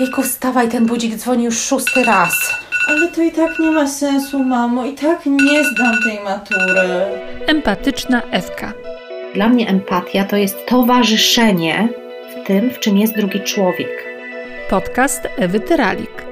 Jejku, wstawaj, ten budzik dzwoni już szósty raz. Ale to i tak nie ma sensu, mamo. I tak nie zdam tej matury. Empatyczna Ewka. Dla mnie empatia to jest towarzyszenie w tym, w czym jest drugi człowiek. Podcast Ewy Tyralik.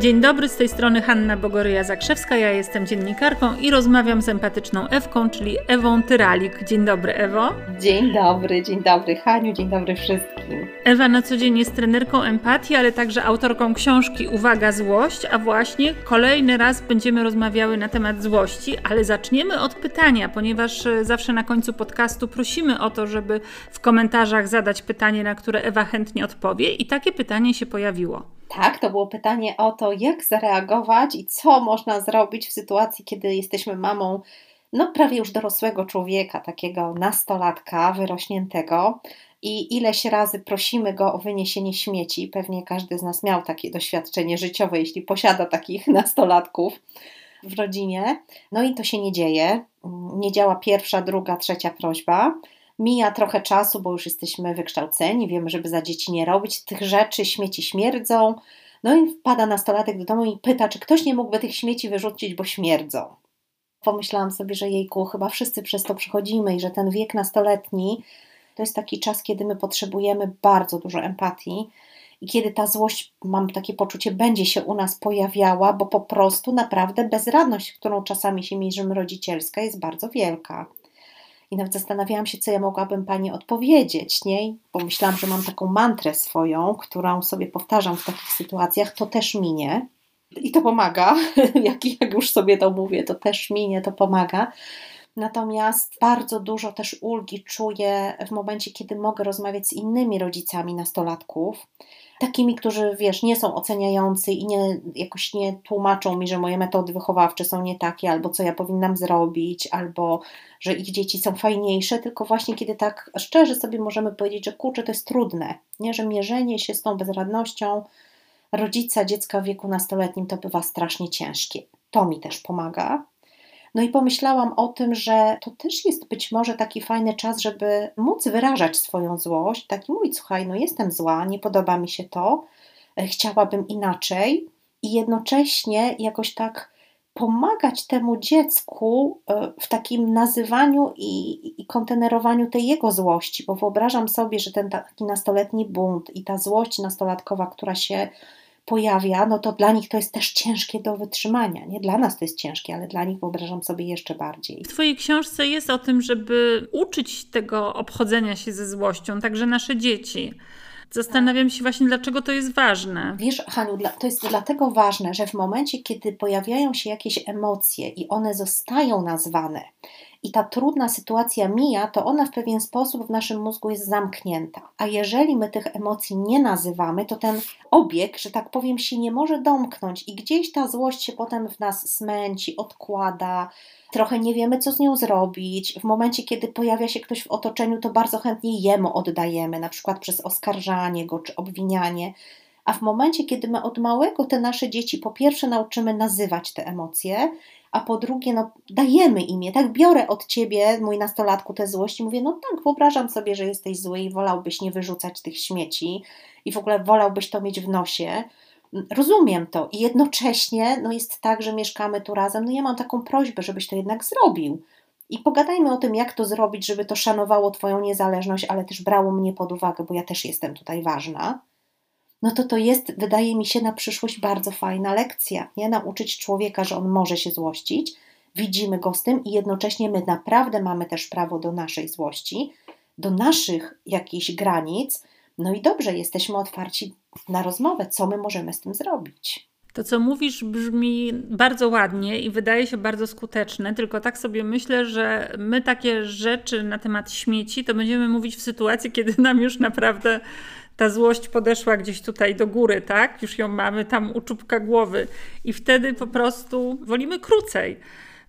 Dzień dobry, z tej strony Hanna Bogoryja-Zakrzewska. Ja jestem dziennikarką i rozmawiam z empatyczną Ewką, czyli Ewą Tyralik. Dzień dobry, Ewo. Dzień dobry, dzień dobry Haniu, dzień dobry wszystkim. Ewa na co dzień jest trenerką empatii, ale także autorką książki Uwaga, złość, a właśnie kolejny raz będziemy rozmawiały na temat złości, ale zaczniemy od pytania, ponieważ e, zawsze na końcu podcastu prosimy o to, żeby w komentarzach zadać pytanie, na które Ewa chętnie odpowie i takie pytanie się pojawiło. Tak, to było pytanie o to, jak zareagować i co można zrobić w sytuacji, kiedy jesteśmy mamą no prawie już dorosłego człowieka, takiego nastolatka wyrośniętego i ileś razy prosimy go o wyniesienie śmieci. Pewnie każdy z nas miał takie doświadczenie życiowe, jeśli posiada takich nastolatków w rodzinie. No i to się nie dzieje. Nie działa pierwsza, druga, trzecia prośba. Mija trochę czasu, bo już jesteśmy wykształceni, wiemy, żeby za dzieci nie robić tych rzeczy, śmieci śmierdzą. No i wpada nastolatek do domu i pyta, czy ktoś nie mógłby tych śmieci wyrzucić, bo śmierdzą. Pomyślałam sobie, że jejku, chyba wszyscy przez to przechodzimy i że ten wiek nastoletni to jest taki czas, kiedy my potrzebujemy bardzo dużo empatii i kiedy ta złość, mam takie poczucie, będzie się u nas pojawiała, bo po prostu naprawdę bezradność, którą czasami się mierzymy rodzicielska, jest bardzo wielka. I nawet zastanawiałam się, co ja mogłabym pani odpowiedzieć, nie? Pomyślałam, że mam taką mantrę swoją, którą sobie powtarzam w takich sytuacjach, to też minie. I to pomaga, jak, jak już sobie to mówię, to też minie, to pomaga. Natomiast bardzo dużo też ulgi czuję w momencie, kiedy mogę rozmawiać z innymi rodzicami nastolatków, takimi, którzy wiesz, nie są oceniający i nie, jakoś nie tłumaczą mi, że moje metody wychowawcze są nie takie, albo co ja powinnam zrobić, albo że ich dzieci są fajniejsze, tylko właśnie kiedy tak szczerze sobie możemy powiedzieć, że kurczę, to jest trudne, nie, że mierzenie się z tą bezradnością rodzica dziecka w wieku nastoletnim to bywa strasznie ciężkie. To mi też pomaga. No i pomyślałam o tym, że to też jest być może taki fajny czas, żeby móc wyrażać swoją złość, taki mówić, słuchaj, no jestem zła, nie podoba mi się to, e, chciałabym inaczej i jednocześnie jakoś tak pomagać temu dziecku e, w takim nazywaniu i, i kontenerowaniu tej jego złości, bo wyobrażam sobie, że ten taki nastoletni bunt i ta złość nastolatkowa, która się pojawia, no to dla nich to jest też ciężkie do wytrzymania. Nie dla nas to jest ciężkie, ale dla nich wyobrażam sobie jeszcze bardziej. W Twojej książce jest o tym, żeby uczyć tego obchodzenia się ze złością, także nasze dzieci. Zastanawiam się właśnie, dlaczego to jest ważne. Wiesz, Haniu, to jest dlatego ważne, że w momencie, kiedy pojawiają się jakieś emocje i one zostają nazwane, i ta trudna sytuacja mija, to ona w pewien sposób w naszym mózgu jest zamknięta. A jeżeli my tych emocji nie nazywamy, to ten obieg, że tak powiem, się nie może domknąć i gdzieś ta złość się potem w nas smęci, odkłada. Trochę nie wiemy, co z nią zrobić. W momencie, kiedy pojawia się ktoś w otoczeniu, to bardzo chętnie jemu oddajemy, na przykład przez oskarżanie go czy obwinianie. A w momencie, kiedy my od małego te nasze dzieci po pierwsze nauczymy nazywać te emocje, a po drugie, no, dajemy imię, tak? Biorę od ciebie, mój nastolatku, tę złość i mówię, no tak, wyobrażam sobie, że jesteś zły i wolałbyś nie wyrzucać tych śmieci i w ogóle wolałbyś to mieć w nosie. Rozumiem to i jednocześnie no jest tak, że mieszkamy tu razem. No ja mam taką prośbę, żebyś to jednak zrobił. I pogadajmy o tym, jak to zrobić, żeby to szanowało Twoją niezależność, ale też brało mnie pod uwagę, bo ja też jestem tutaj ważna no to to jest, wydaje mi się, na przyszłość bardzo fajna lekcja. Nie nauczyć człowieka, że on może się złościć, widzimy go z tym i jednocześnie my naprawdę mamy też prawo do naszej złości, do naszych jakichś granic. No i dobrze, jesteśmy otwarci na rozmowę, co my możemy z tym zrobić. To, co mówisz, brzmi bardzo ładnie i wydaje się bardzo skuteczne, tylko tak sobie myślę, że my takie rzeczy na temat śmieci to będziemy mówić w sytuacji, kiedy nam już naprawdę ta złość podeszła gdzieś tutaj do góry, tak? Już ją mamy tam u czubka głowy i wtedy po prostu wolimy krócej.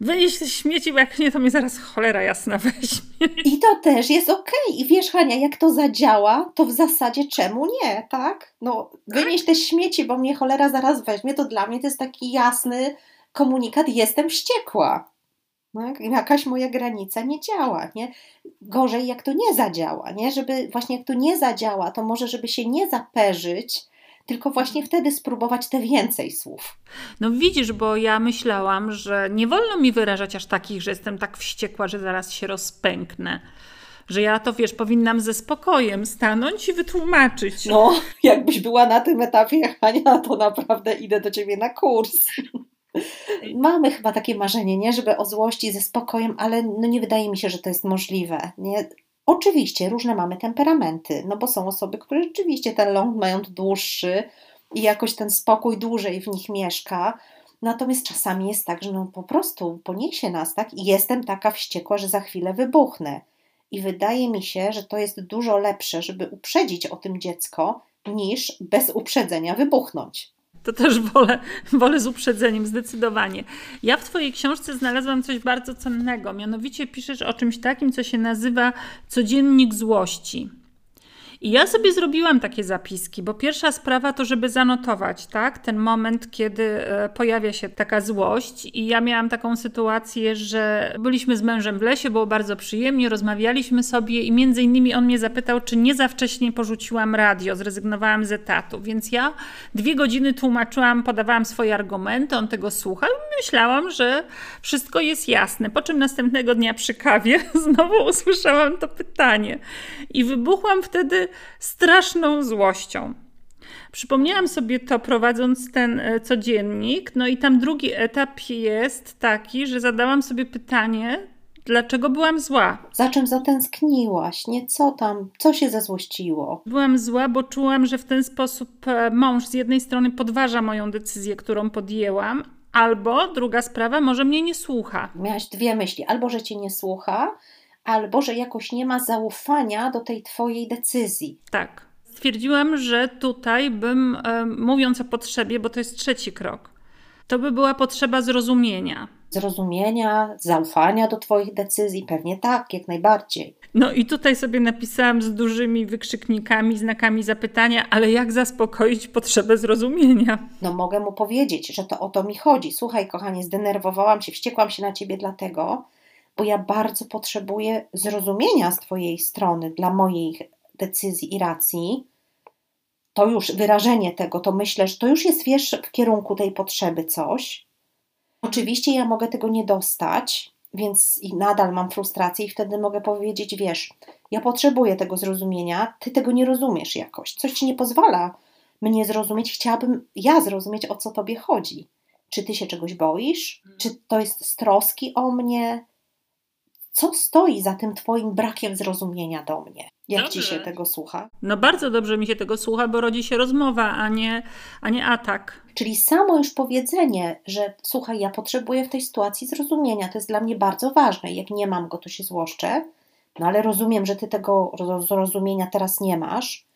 Wynieść te śmieci, bo jak nie, to mnie zaraz cholera jasna weźmie. I to też jest okej. Okay. I wiesz, Hania, jak to zadziała, to w zasadzie czemu nie, tak? No, wynieść te śmieci, bo mnie cholera zaraz weźmie, to dla mnie to jest taki jasny komunikat, jestem wściekła. No, jakaś moja granica nie działa, nie? Gorzej jak to nie zadziała, nie? Żeby właśnie jak to nie zadziała, to może żeby się nie zaperzyć, tylko właśnie wtedy spróbować te więcej słów. No widzisz, bo ja myślałam, że nie wolno mi wyrażać aż takich, że jestem tak wściekła, że zaraz się rozpęknę. Że ja to wiesz, powinnam ze spokojem stanąć i wytłumaczyć. No, jakbyś była na tym etapie, Hania, to naprawdę idę do ciebie na kurs. Mamy chyba takie marzenie, nie? Żeby o złości ze spokojem, ale no nie wydaje mi się, że to jest możliwe. Nie? Oczywiście różne mamy temperamenty, no bo są osoby, które rzeczywiście ten ląd mają dłuższy i jakoś ten spokój dłużej w nich mieszka. Natomiast czasami jest tak, że no po prostu poniesie nas, tak? I jestem taka wściekła, że za chwilę wybuchnę. I wydaje mi się, że to jest dużo lepsze, żeby uprzedzić o tym dziecko, niż bez uprzedzenia wybuchnąć. To też wolę, wolę z uprzedzeniem, zdecydowanie. Ja w Twojej książce znalazłam coś bardzo cennego. Mianowicie piszesz o czymś takim, co się nazywa codziennik złości. I ja sobie zrobiłam takie zapiski, bo pierwsza sprawa to, żeby zanotować, tak, ten moment, kiedy e, pojawia się taka złość. I ja miałam taką sytuację, że byliśmy z mężem w lesie, było bardzo przyjemnie, rozmawialiśmy sobie i między innymi on mnie zapytał, czy nie za wcześnie porzuciłam radio, zrezygnowałam z etatu. Więc ja dwie godziny tłumaczyłam, podawałam swoje argumenty, on tego słuchał myślałam, że wszystko jest jasne. Po czym następnego dnia przy kawie znowu usłyszałam to pytanie i wybuchłam wtedy straszną złością. Przypomniałam sobie to prowadząc ten e, codziennik, no i tam drugi etap jest taki, że zadałam sobie pytanie, dlaczego byłam zła. Za czym zatęskniłaś? Nie co tam, co się zazłościło? Byłam zła, bo czułam, że w ten sposób e, mąż z jednej strony podważa moją decyzję, którą podjęłam, albo druga sprawa, może mnie nie słucha. Miałaś dwie myśli, albo że cię nie słucha, albo że jakoś nie ma zaufania do tej Twojej decyzji. Tak. Stwierdziłam, że tutaj bym, mówiąc o potrzebie, bo to jest trzeci krok, to by była potrzeba zrozumienia. Zrozumienia, zaufania do Twoich decyzji, pewnie tak, jak najbardziej. No i tutaj sobie napisałam z dużymi wykrzyknikami, znakami zapytania, ale jak zaspokoić potrzebę zrozumienia? No mogę mu powiedzieć, że to o to mi chodzi. Słuchaj, kochanie, zdenerwowałam się, wściekłam się na ciebie dlatego, bo ja bardzo potrzebuję zrozumienia z Twojej strony dla moich decyzji i racji. To już wyrażenie tego, to myślę, że to już jest wiesz w kierunku tej potrzeby coś. Oczywiście ja mogę tego nie dostać, więc i nadal mam frustrację i wtedy mogę powiedzieć, wiesz, ja potrzebuję tego zrozumienia, ty tego nie rozumiesz jakoś. Coś ci nie pozwala mnie zrozumieć, chciałabym ja zrozumieć, o co tobie chodzi. Czy ty się czegoś boisz? Czy to jest z troski o mnie? Co stoi za tym Twoim brakiem zrozumienia do mnie? Jak dobrze. Ci się tego słucha? No bardzo dobrze mi się tego słucha, bo rodzi się rozmowa, a nie, a nie atak. Czyli samo już powiedzenie, że słuchaj, ja potrzebuję w tej sytuacji zrozumienia, to jest dla mnie bardzo ważne. Jak nie mam go, to się złoszczę, no ale rozumiem, że Ty tego zrozumienia teraz nie masz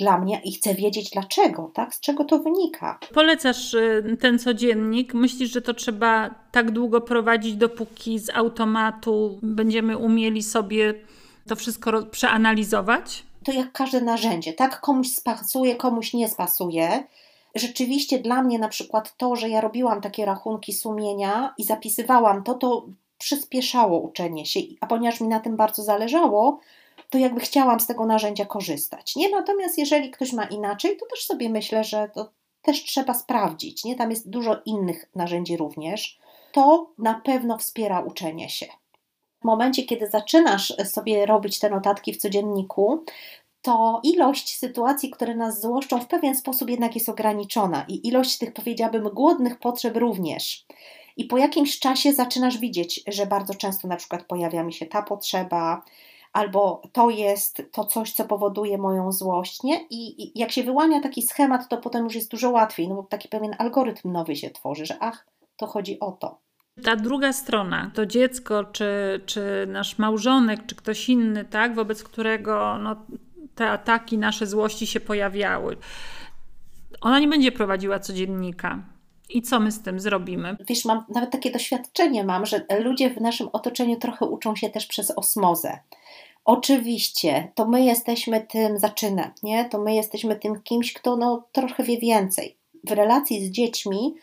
dla mnie i chcę wiedzieć dlaczego, tak? Z czego to wynika. Polecasz y, ten codziennik? Myślisz, że to trzeba tak długo prowadzić, dopóki z automatu będziemy umieli sobie to wszystko przeanalizować? To jak każde narzędzie, tak? Komuś spasuje, komuś nie spasuje. Rzeczywiście dla mnie na przykład to, że ja robiłam takie rachunki sumienia i zapisywałam to, to przyspieszało uczenie się, a ponieważ mi na tym bardzo zależało, to jakby chciałam z tego narzędzia korzystać. Nie? Natomiast jeżeli ktoś ma inaczej, to też sobie myślę, że to też trzeba sprawdzić. Nie? Tam jest dużo innych narzędzi również. To na pewno wspiera uczenie się. W momencie, kiedy zaczynasz sobie robić te notatki w codzienniku, to ilość sytuacji, które nas złoszczą, w pewien sposób jednak jest ograniczona i ilość tych, powiedziałabym, głodnych potrzeb również. I po jakimś czasie zaczynasz widzieć, że bardzo często na przykład pojawia mi się ta potrzeba, albo to jest to coś, co powoduje moją złość, nie? I, I, jak się wyłania taki schemat, to potem już jest dużo łatwiej, no bo taki pewien algorytm nowy się tworzy, że ach, to chodzi o to. Ta druga strona, to dziecko, czy, czy nasz małżonek, czy ktoś inny, tak, wobec którego no, te ataki, nasze złości się pojawiały. Ona nie będzie prowadziła codziennika. I co my z tym zrobimy? Wiesz, mam nawet takie doświadczenie mam, że ludzie w naszym otoczeniu trochę uczą się też przez osmozę. Oczywiście, to my jesteśmy tym zaczynem, nie? To my jesteśmy tym kimś, kto no, trochę wie więcej. W relacji z dziećmi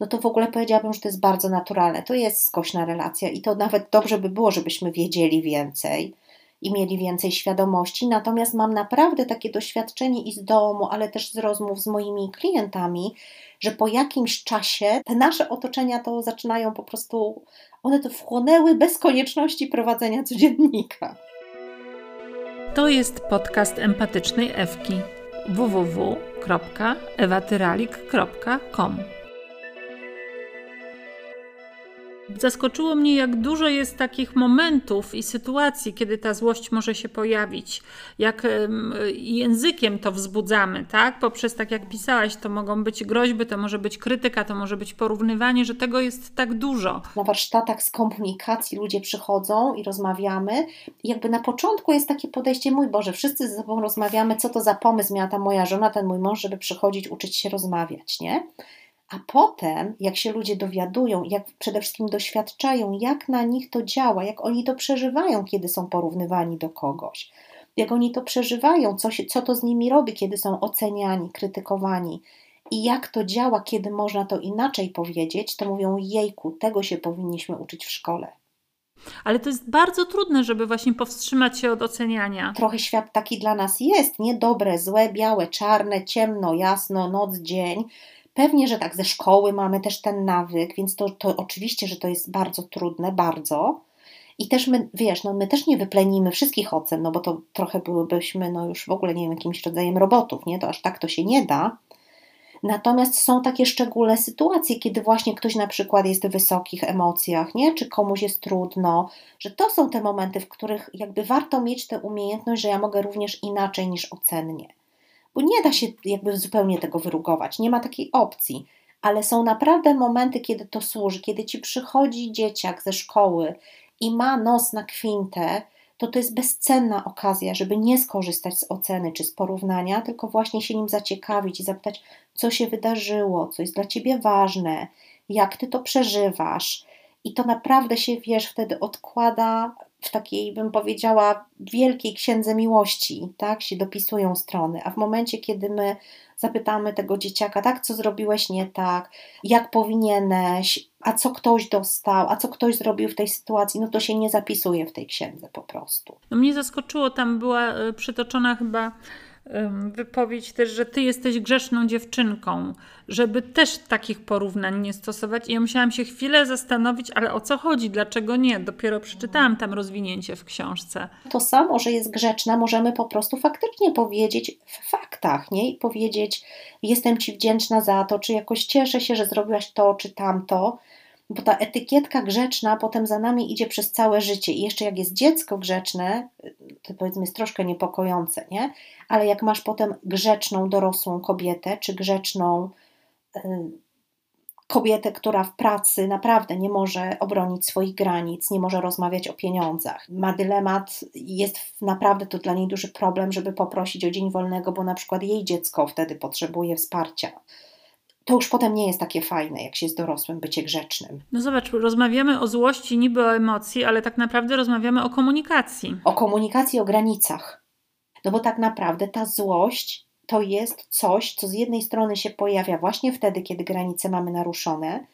no to w ogóle powiedziałabym, że to jest bardzo naturalne. To jest skośna relacja i to nawet dobrze by było, żebyśmy wiedzieli więcej i mieli więcej świadomości. Natomiast mam naprawdę takie doświadczenie i z domu, ale też z rozmów z moimi klientami, że po jakimś czasie te nasze otoczenia to zaczynają po prostu, one to wchłonęły bez konieczności prowadzenia codziennika. To jest podcast empatycznej Ewki www.ewatyralik.com Zaskoczyło mnie, jak dużo jest takich momentów i sytuacji, kiedy ta złość może się pojawić. Jak językiem to wzbudzamy, tak? Poprzez, tak jak pisałaś, to mogą być groźby, to może być krytyka, to może być porównywanie, że tego jest tak dużo. Na warsztatach z komunikacji ludzie przychodzą i rozmawiamy. I jakby na początku jest takie podejście, mój Boże, wszyscy ze sobą rozmawiamy, co to za pomysł miała ta moja żona, ten mój mąż, żeby przychodzić, uczyć się rozmawiać, nie? A potem, jak się ludzie dowiadują, jak przede wszystkim doświadczają, jak na nich to działa, jak oni to przeżywają, kiedy są porównywani do kogoś, jak oni to przeżywają, co, się, co to z nimi robi, kiedy są oceniani, krytykowani i jak to działa, kiedy można to inaczej powiedzieć, to mówią: Jejku, tego się powinniśmy uczyć w szkole. Ale to jest bardzo trudne, żeby właśnie powstrzymać się od oceniania. Trochę świat taki dla nas jest, nie dobre, złe, białe, czarne, ciemno, jasno, noc, dzień Pewnie, że tak, ze szkoły mamy też ten nawyk, więc to, to oczywiście, że to jest bardzo trudne, bardzo. I też my, wiesz, no my też nie wyplenimy wszystkich ocen, no bo to trochę byłybyśmy, no już w ogóle, nie wiem, jakimś rodzajem robotów, nie? To aż tak to się nie da. Natomiast są takie szczególne sytuacje, kiedy właśnie ktoś na przykład jest w wysokich emocjach, nie? Czy komuś jest trudno, że to są te momenty, w których jakby warto mieć tę umiejętność, że ja mogę również inaczej niż ocennie bo nie da się jakby zupełnie tego wyrugować, nie ma takiej opcji. Ale są naprawdę momenty, kiedy to służy, kiedy ci przychodzi dzieciak ze szkoły i ma nos na kwintę, to to jest bezcenna okazja, żeby nie skorzystać z oceny czy z porównania, tylko właśnie się nim zaciekawić i zapytać, co się wydarzyło, co jest dla ciebie ważne, jak ty to przeżywasz. I to naprawdę się, wiesz, wtedy odkłada w takiej, bym powiedziała, wielkiej księdze miłości, tak, się dopisują strony, a w momencie, kiedy my zapytamy tego dzieciaka, tak, co zrobiłeś nie tak, jak powinieneś, a co ktoś dostał, a co ktoś zrobił w tej sytuacji, no to się nie zapisuje w tej księdze po prostu. No mnie zaskoczyło, tam była e, przytoczona chyba wypowiedź też, że ty jesteś grzeszną dziewczynką, żeby też takich porównań nie stosować. I ja musiałam się chwilę zastanowić, ale o co chodzi, dlaczego nie? Dopiero przeczytałam tam rozwinięcie w książce. To samo, że jest grzeczna, możemy po prostu faktycznie powiedzieć w faktach, nie? I powiedzieć, jestem ci wdzięczna za to, czy jakoś cieszę się, że zrobiłaś to, czy tamto bo ta etykietka grzeczna potem za nami idzie przez całe życie. I jeszcze jak jest dziecko grzeczne, to powiedzmy jest troszkę niepokojące, nie? Ale jak masz potem grzeczną, dorosłą kobietę, czy grzeczną y, kobietę, która w pracy naprawdę nie może obronić swoich granic, nie może rozmawiać o pieniądzach, ma dylemat, jest naprawdę to dla niej duży problem, żeby poprosić o dzień wolnego, bo na przykład jej dziecko wtedy potrzebuje wsparcia to już potem nie jest takie fajne, jak się jest dorosłym, bycie grzecznym. No zobacz, rozmawiamy o złości, niby o emocji, ale tak naprawdę rozmawiamy o komunikacji. O komunikacji, o granicach. No bo tak naprawdę ta złość to jest coś, co z jednej strony się pojawia właśnie wtedy, kiedy granice mamy naruszone,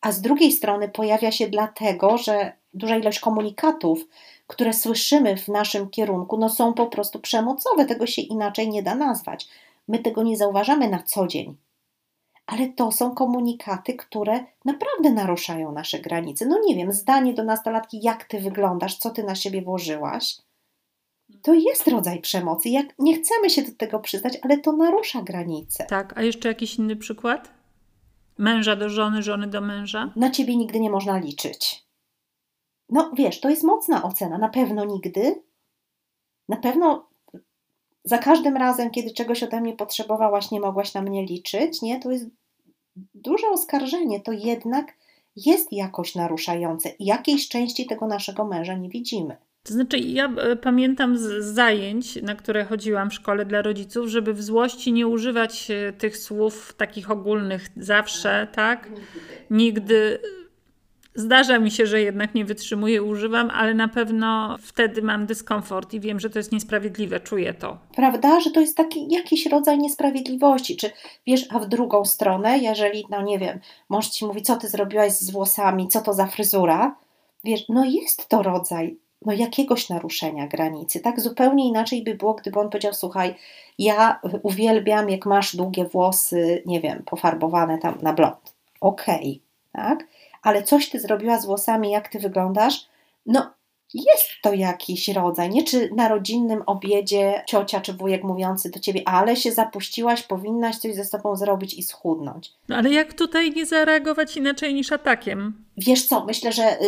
a z drugiej strony pojawia się dlatego, że duża ilość komunikatów, które słyszymy w naszym kierunku, no są po prostu przemocowe. Tego się inaczej nie da nazwać. My tego nie zauważamy na co dzień ale to są komunikaty, które naprawdę naruszają nasze granice. No nie wiem, zdanie do nastolatki, jak ty wyglądasz, co ty na siebie włożyłaś, to jest rodzaj przemocy. Jak nie chcemy się do tego przyznać, ale to narusza granice. Tak, a jeszcze jakiś inny przykład? Męża do żony, żony do męża? Na ciebie nigdy nie można liczyć. No wiesz, to jest mocna ocena. Na pewno nigdy. Na pewno za każdym razem, kiedy czegoś ode mnie potrzebowałaś, nie mogłaś na mnie liczyć, nie? To jest duże oskarżenie, to jednak jest jakoś naruszające i jakiejś części tego naszego męża nie widzimy. To znaczy, ja e, pamiętam z zajęć, na które chodziłam w szkole dla rodziców, żeby w złości nie używać e, tych słów takich ogólnych zawsze, tak? Nigdy. Zdarza mi się, że jednak nie wytrzymuję, używam, ale na pewno wtedy mam dyskomfort i wiem, że to jest niesprawiedliwe, czuję to. Prawda, że to jest taki jakiś rodzaj niesprawiedliwości. Czy wiesz, a w drugą stronę, jeżeli, no nie wiem, mąż ci mówi, co ty zrobiłaś z włosami, co to za fryzura, wiesz, no jest to rodzaj no jakiegoś naruszenia granicy. Tak zupełnie inaczej by było, gdyby on powiedział: Słuchaj, ja uwielbiam, jak masz długie włosy, nie wiem, pofarbowane tam na blond. Okej, okay, tak? Ale coś ty zrobiła z włosami, jak ty wyglądasz? No, jest to jakiś rodzaj, nie? Czy na rodzinnym obiedzie ciocia czy wujek mówiący do ciebie, ale się zapuściłaś, powinnaś coś ze sobą zrobić i schudnąć. No ale jak tutaj nie zareagować inaczej niż atakiem? Wiesz co, myślę, że.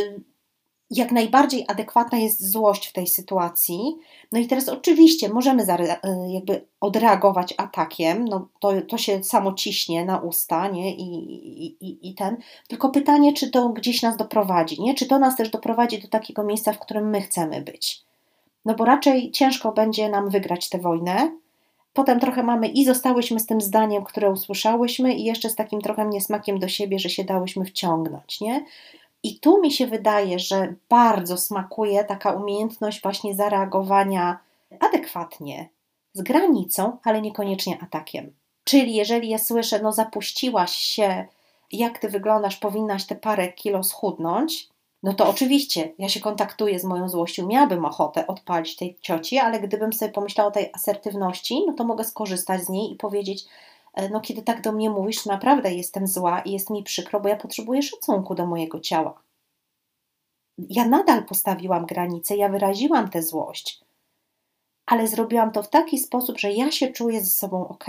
Jak najbardziej adekwatna jest złość w tej sytuacji. No i teraz oczywiście możemy e, jakby odreagować atakiem, no to, to się samo ciśnie na usta, nie? I, i, I ten. Tylko pytanie, czy to gdzieś nas doprowadzi, nie? Czy to nas też doprowadzi do takiego miejsca, w którym my chcemy być. No bo raczej ciężko będzie nam wygrać tę wojnę. Potem trochę mamy i zostałyśmy z tym zdaniem, które usłyszałyśmy, i jeszcze z takim trochę niesmakiem do siebie, że się dałyśmy wciągnąć, nie? I tu mi się wydaje, że bardzo smakuje taka umiejętność właśnie zareagowania adekwatnie, z granicą, ale niekoniecznie atakiem. Czyli jeżeli ja słyszę, no zapuściłaś się, jak ty wyglądasz, powinnaś te parę kilo schudnąć, no to oczywiście ja się kontaktuję z moją złością, miałabym ochotę odpalić tej cioci, ale gdybym sobie pomyślała o tej asertywności, no to mogę skorzystać z niej i powiedzieć, no kiedy tak do mnie mówisz, to naprawdę jestem zła i jest mi przykro, bo ja potrzebuję szacunku do mojego ciała. Ja nadal postawiłam granice, ja wyraziłam tę złość, ale zrobiłam to w taki sposób, że ja się czuję ze sobą ok.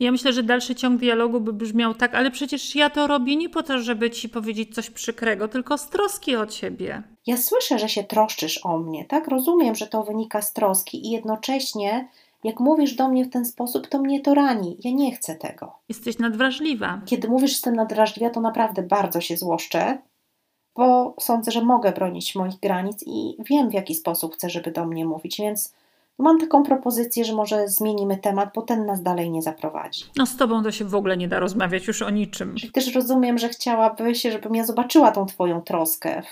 Ja myślę, że dalszy ciąg dialogu by brzmiał tak, ale przecież ja to robię nie po to, żeby ci powiedzieć coś przykrego, tylko z troski o ciebie. Ja słyszę, że się troszczysz o mnie, tak? Rozumiem, że to wynika z troski i jednocześnie jak mówisz do mnie w ten sposób, to mnie to rani. Ja nie chcę tego. Jesteś nadwrażliwa. Kiedy mówisz, że jestem nadwrażliwa, to naprawdę bardzo się złoszczę, bo sądzę, że mogę bronić moich granic i wiem, w jaki sposób chcę, żeby do mnie mówić, więc mam taką propozycję, że może zmienimy temat, bo ten nas dalej nie zaprowadzi. No z tobą to się w ogóle nie da rozmawiać już o niczym. I też rozumiem, że chciałabyś, żebym ja zobaczyła tą twoją troskę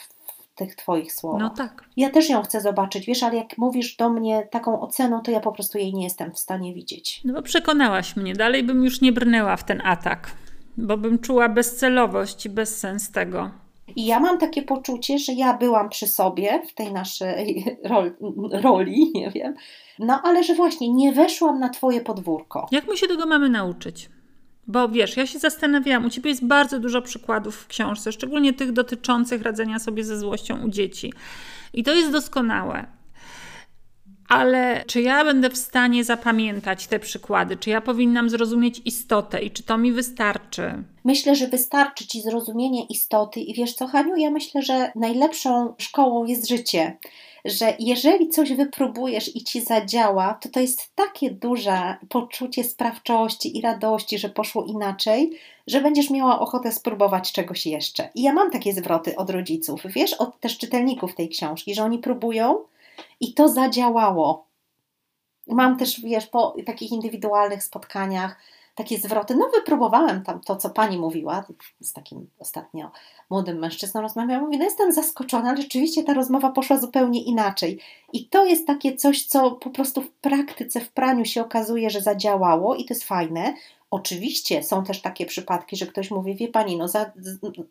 tych Twoich słów. No tak. Ja też ją chcę zobaczyć, wiesz, ale jak mówisz do mnie taką oceną, to ja po prostu jej nie jestem w stanie widzieć. No bo przekonałaś mnie, dalej bym już nie brnęła w ten atak, bo bym czuła bezcelowość i bezsens tego. I ja mam takie poczucie, że ja byłam przy sobie w tej naszej roli, roli, nie wiem, no ale że właśnie nie weszłam na Twoje podwórko. Jak my się tego mamy nauczyć? Bo wiesz, ja się zastanawiałam, u ciebie jest bardzo dużo przykładów w książce, szczególnie tych dotyczących radzenia sobie ze złością u dzieci. I to jest doskonałe. Ale czy ja będę w stanie zapamiętać te przykłady? Czy ja powinnam zrozumieć istotę i czy to mi wystarczy? Myślę, że wystarczy ci zrozumienie istoty i wiesz co, Haniu, ja myślę, że najlepszą szkołą jest życie że jeżeli coś wypróbujesz i ci zadziała, to to jest takie duże poczucie sprawczości i radości, że poszło inaczej, że będziesz miała ochotę spróbować czegoś jeszcze. I ja mam takie zwroty od rodziców, wiesz, od też czytelników tej książki, że oni próbują i to zadziałało. Mam też, wiesz, po takich indywidualnych spotkaniach takie zwroty. No, wypróbowałem tam to, co pani mówiła, z takim ostatnio młodym mężczyzną rozmawiałam. Mówię, no jestem zaskoczona, ale rzeczywiście ta rozmowa poszła zupełnie inaczej. I to jest takie coś, co po prostu w praktyce, w praniu się okazuje, że zadziałało i to jest fajne. Oczywiście są też takie przypadki, że ktoś mówi, wie pani, no za,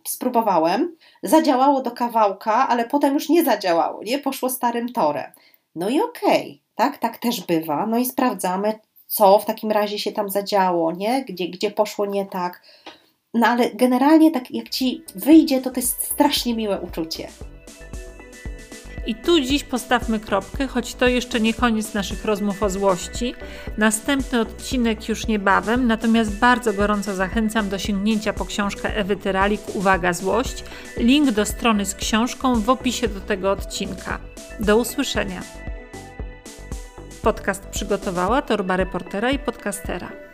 spróbowałem, zadziałało do kawałka, ale potem już nie zadziałało, nie? Poszło starym torem. No i okej, okay, tak, tak też bywa. No i sprawdzamy, co w takim razie się tam zadziało, nie? Gdzie, gdzie poszło nie tak. No ale generalnie tak jak ci wyjdzie, to to jest strasznie miłe uczucie. I tu dziś postawmy kropkę, choć to jeszcze nie koniec naszych rozmów o złości. Następny odcinek już niebawem, natomiast bardzo gorąco zachęcam do sięgnięcia po książkę Ewy Tyralik Uwaga Złość. Link do strony z książką w opisie do tego odcinka. Do usłyszenia. Podcast przygotowała Torba Reportera i Podcastera.